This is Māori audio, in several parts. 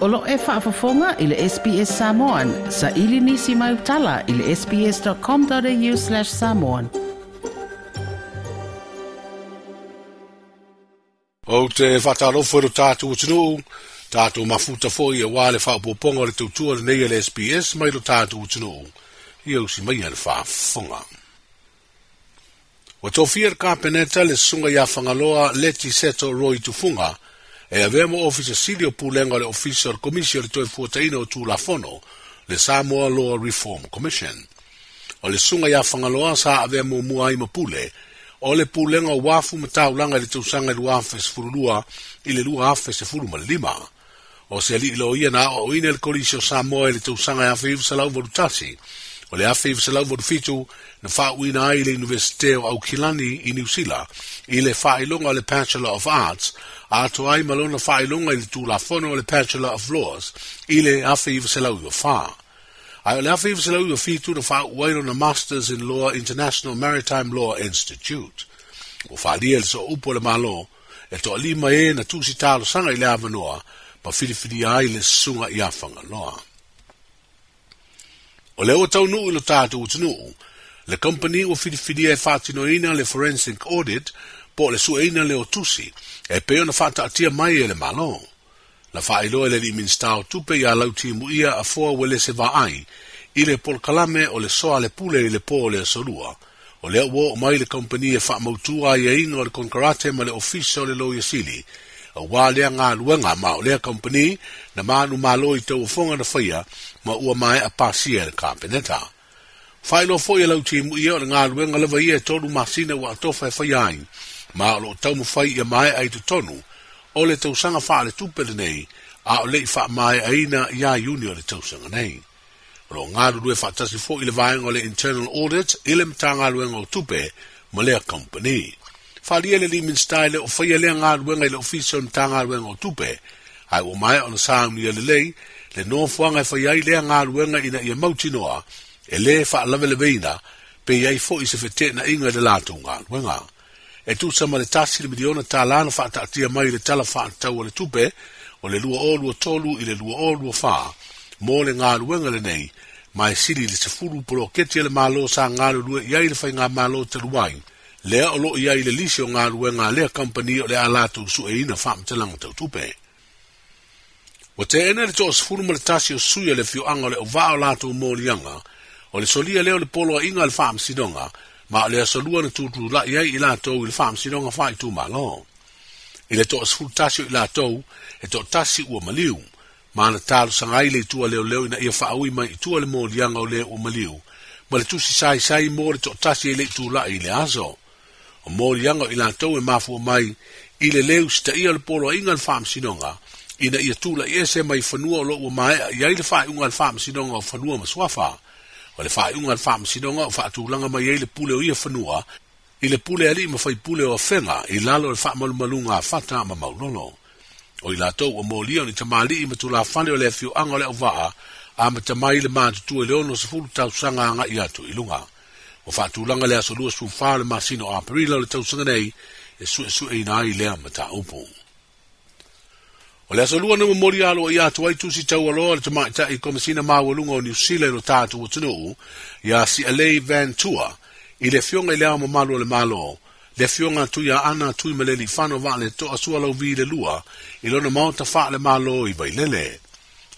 Olo e whaafafonga i ile SBS Samoan. Sa ili nisi mai utala i le sbs.com.au slash samoan. O te whatarofo i tātou tunuu, tātou mafuta fo i wale wā le whaapoponga le tautua le nei le SBS mai lo tātou tunuu. I si mai le whaafonga. Wa tofia le le sunga ia whangaloa leti seto roi tufunga, funga, e avea mo ofisa sili o pulenga le ofisa o le komisi o le toe fuataina o tulafono le Samoa Law Reform Commission. O le sunga ia whangaloa sa avea mo mua ima mapule o le pulenga o wafu langa le tausanga lua hafes furulua i le lua hafes se furu malima. O se li ilo ia na o ina le kolisi o Samoa le tausanga ia fivu salau volutasi o le afivu salau volufitu na whaauina ai le Universite o Aukilani i New Zealand i le whailonga o le Bachelor of Arts a to ai malona i le tūlafono o le Bachelor of Laws i le afe iwa se lau iwa Ai le afe iwa se lau iwa fitu na wha uairo na Masters in Law International Maritime Law Institute. O whalia le so upo le malo e to lima e na tūsi tālo sanga i le avanoa pa filifini ai le sunga i awhanga loa. O leo tau nuu ilo tātou utunuu, le company o filifini e whātinoina le forensic audit – po le suʻeina le o tusi e pei ona faataatia mai e le malo e na faailoa i le liʻiminista o tupe iā lautimuʻia afoa ua lese vaai i le polokalame o le soa le pule i le pō o le asolua o lea ua oo mai le kompani e faamautua aiaiga e o le konkarate ma le ofisa o le loiasili auā lea galuega ma o lea kompani na manumālo i tauafoga na faia ma ua maeʻa pasia e le kapeneta faailoa foʻi e lautimuʻia o le galuega lava ia e tolu masina ua atofa e faia ai ma o lo tau mo fai ia mai ai tu tonu, o le sanga wha le tupele nei, a o lei wha mai aina ia iuni o le tausanga nei. Ro nga du whatasi fo i le vaenga o le internal audit, i le mtanga luenga o tupe, ma lea company. Wharia le limin style o whaia lea ngāru luenga i le ofisio mtanga luenga o tupe, ai o mai ona sāngu ia le lei, le nōfuanga e whaiai lea ngāru luenga ina ia mautinoa, e le wha lave le veina, pe iai fo i se whetena inga le lātou ngāru luenga. e tu sa male tasi le miliona ta lana fa atatia mai le tala fa atau le tupe o le lua olu o tolu i le lua olu o fa mo le ngā luenga le nei ma e siri le sefuru polo keti e le malo sa ngā lua iai le fai ngā malo te luai lea o lo iai le lisi o ngā luenga lea kampani o le alatu su e ina fa amtelanga tau tupe Wa te ene le toa sefuru ma le tasi suya le fio anga le o vaa o lato o mōlianga, o le solia leo le polo a inga le faa msidonga, ma le asolua na tutululaʻi ai i latou i le faamasinoga faaitūmālō i le toʻasfulutasi o i latou e toʻatasi ua maliu ma na talosaga ai le itua leoleo ina ia faauī mai itua le moliaga o lē ua maliu ma le tusi saisai mo le toʻatasi ai le itulaʻi i le aso o moliaga o i latou e mafua mai i le leu sitaʻia o le poloaiga le faamasinoga ina ia tulaʻi ese mai fanua o loo ua maeʻa i ai le faaiʻuga le faamasinoga o fanua ma suafa o le faiuga le faamasinoga o faatulaga mai ai le pule o ia fanua i le pule alii ma faipule o afega i lalo le faamalumaluga afata ma maulolo o i latou ua molia o ni tamālii ma tulafale o le afioaga o le auvaa a ma tamai le matutua e i le ono sefulu tausaga agaʻi atu i luga ua faatulaga le aso lua sufā o le masino o o le tausaga nei e suʻesuʻeina ai lea ma taupu O le asolua nama mori alo i atu ai tusi tau aloa le tamaita i komisina mawalunga o niusila ilo tatu o tunu ya si alei van tua i le fionga ili ama malo le malo le fionga tu ya ana tu i maleli fano va le to asua lau vi le lua i lona maota faa le malo i bailele.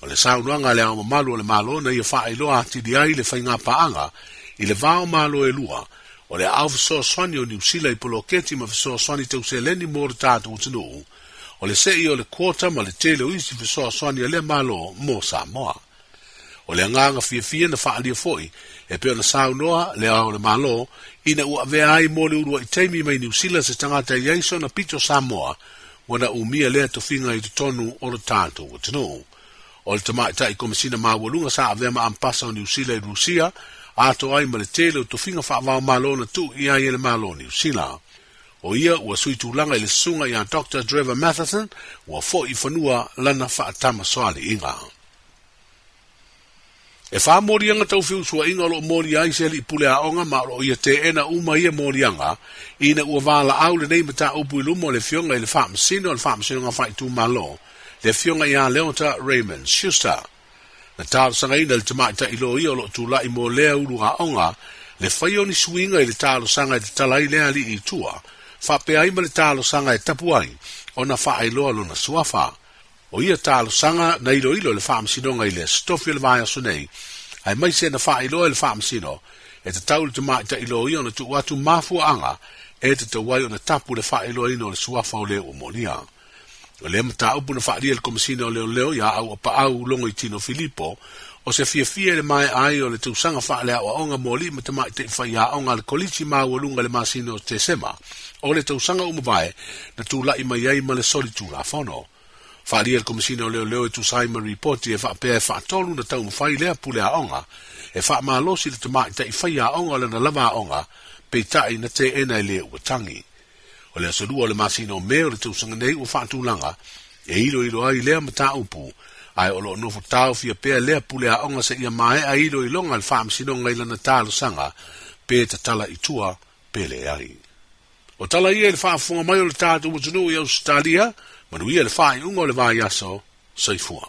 O le saunuanga le ama malo le malo na ia faa ilo ati di ai le fainga paanga i le vao malo e lua o le au fisoa swani o niusila i poloketi ma fisoa swani tau seleni mori tatu o tunu o le sei o le kota ma le tele o isi fi soa soani a le malo mo Samoa. O le anganga fia fia na faa lia foi, e peo na sao noa le ao le malo, ina ua vea ai mo le urua i teimi mai ni usila se tangata i aiso na pito Samoa, wana umia lea to finga i tonu o le tanto o tenu. O le tamai ta i komisina maa walunga sa a vea ma ampasa o ni usila i Rusia, ato ai ma le tele o to finga faa vao malo na tu i aile e malo ni usila. Ia o ia ua suitulaga i le susuga iā dr drever matheson ua foʻi fanua lana faatama soaliʻiga e faamoliaga taufiusuaʻiga o loo molia ai se alii pule aʻoga ma o loo ia teena uma ia moliaga ina ua valaau lenei mataupu i luma o le fioga i le faamasino o le faamasinoga faitumālo le fioga iā leota raymond shuster na talosagaina i le tamaʻitaʻilo ia o loo tulaʻi mo lea ulu aʻoga le faionisuiga i le talosaga e tatala ai lea alii itua fa pe ai mal talo sanga e tapu ai ona fa ai lo lo na suafa o ia talo sanga na ilo ilo e le fam sino nga ile stofil va ia sunei ai mai se na fa ai lo le fam sino e te taul te mai te ilo ia na tu watu mafu anga e te te wai ona tapu le fa ai lo ino le suafa o le o o le mata upu na fa le komisina o leo leo ya au pa au longo i tino Filipo o se fie fie le mai ai o le sanga fa le au onga moli ma mai te whai a onga le ma o walunga le masino te sema o le tausanga mbae na la i mai ai ma le soli tūla whono. fa le komisina o leo leo tu sai ma report e fa pe fa tolu na tau mwhai lea pule a onga e ma lo si le te mai te fa ya onga le na lava a pe peitai na te ena le utangi. tangi o le aso lua o le masino mea o le tausaga nei ua faatulaga e iloilo ai lea mataupu ae o loo nofo tao fia pea lea pule aʻoga seʻia maeʻa iloiloga i le faamasinoga i lana talosaga pe tatala itua pe leai o tala ia i le faafofoga mai o le tatou matunuu i ausitalia manuia le faaiʻuga o le vaiaso saifua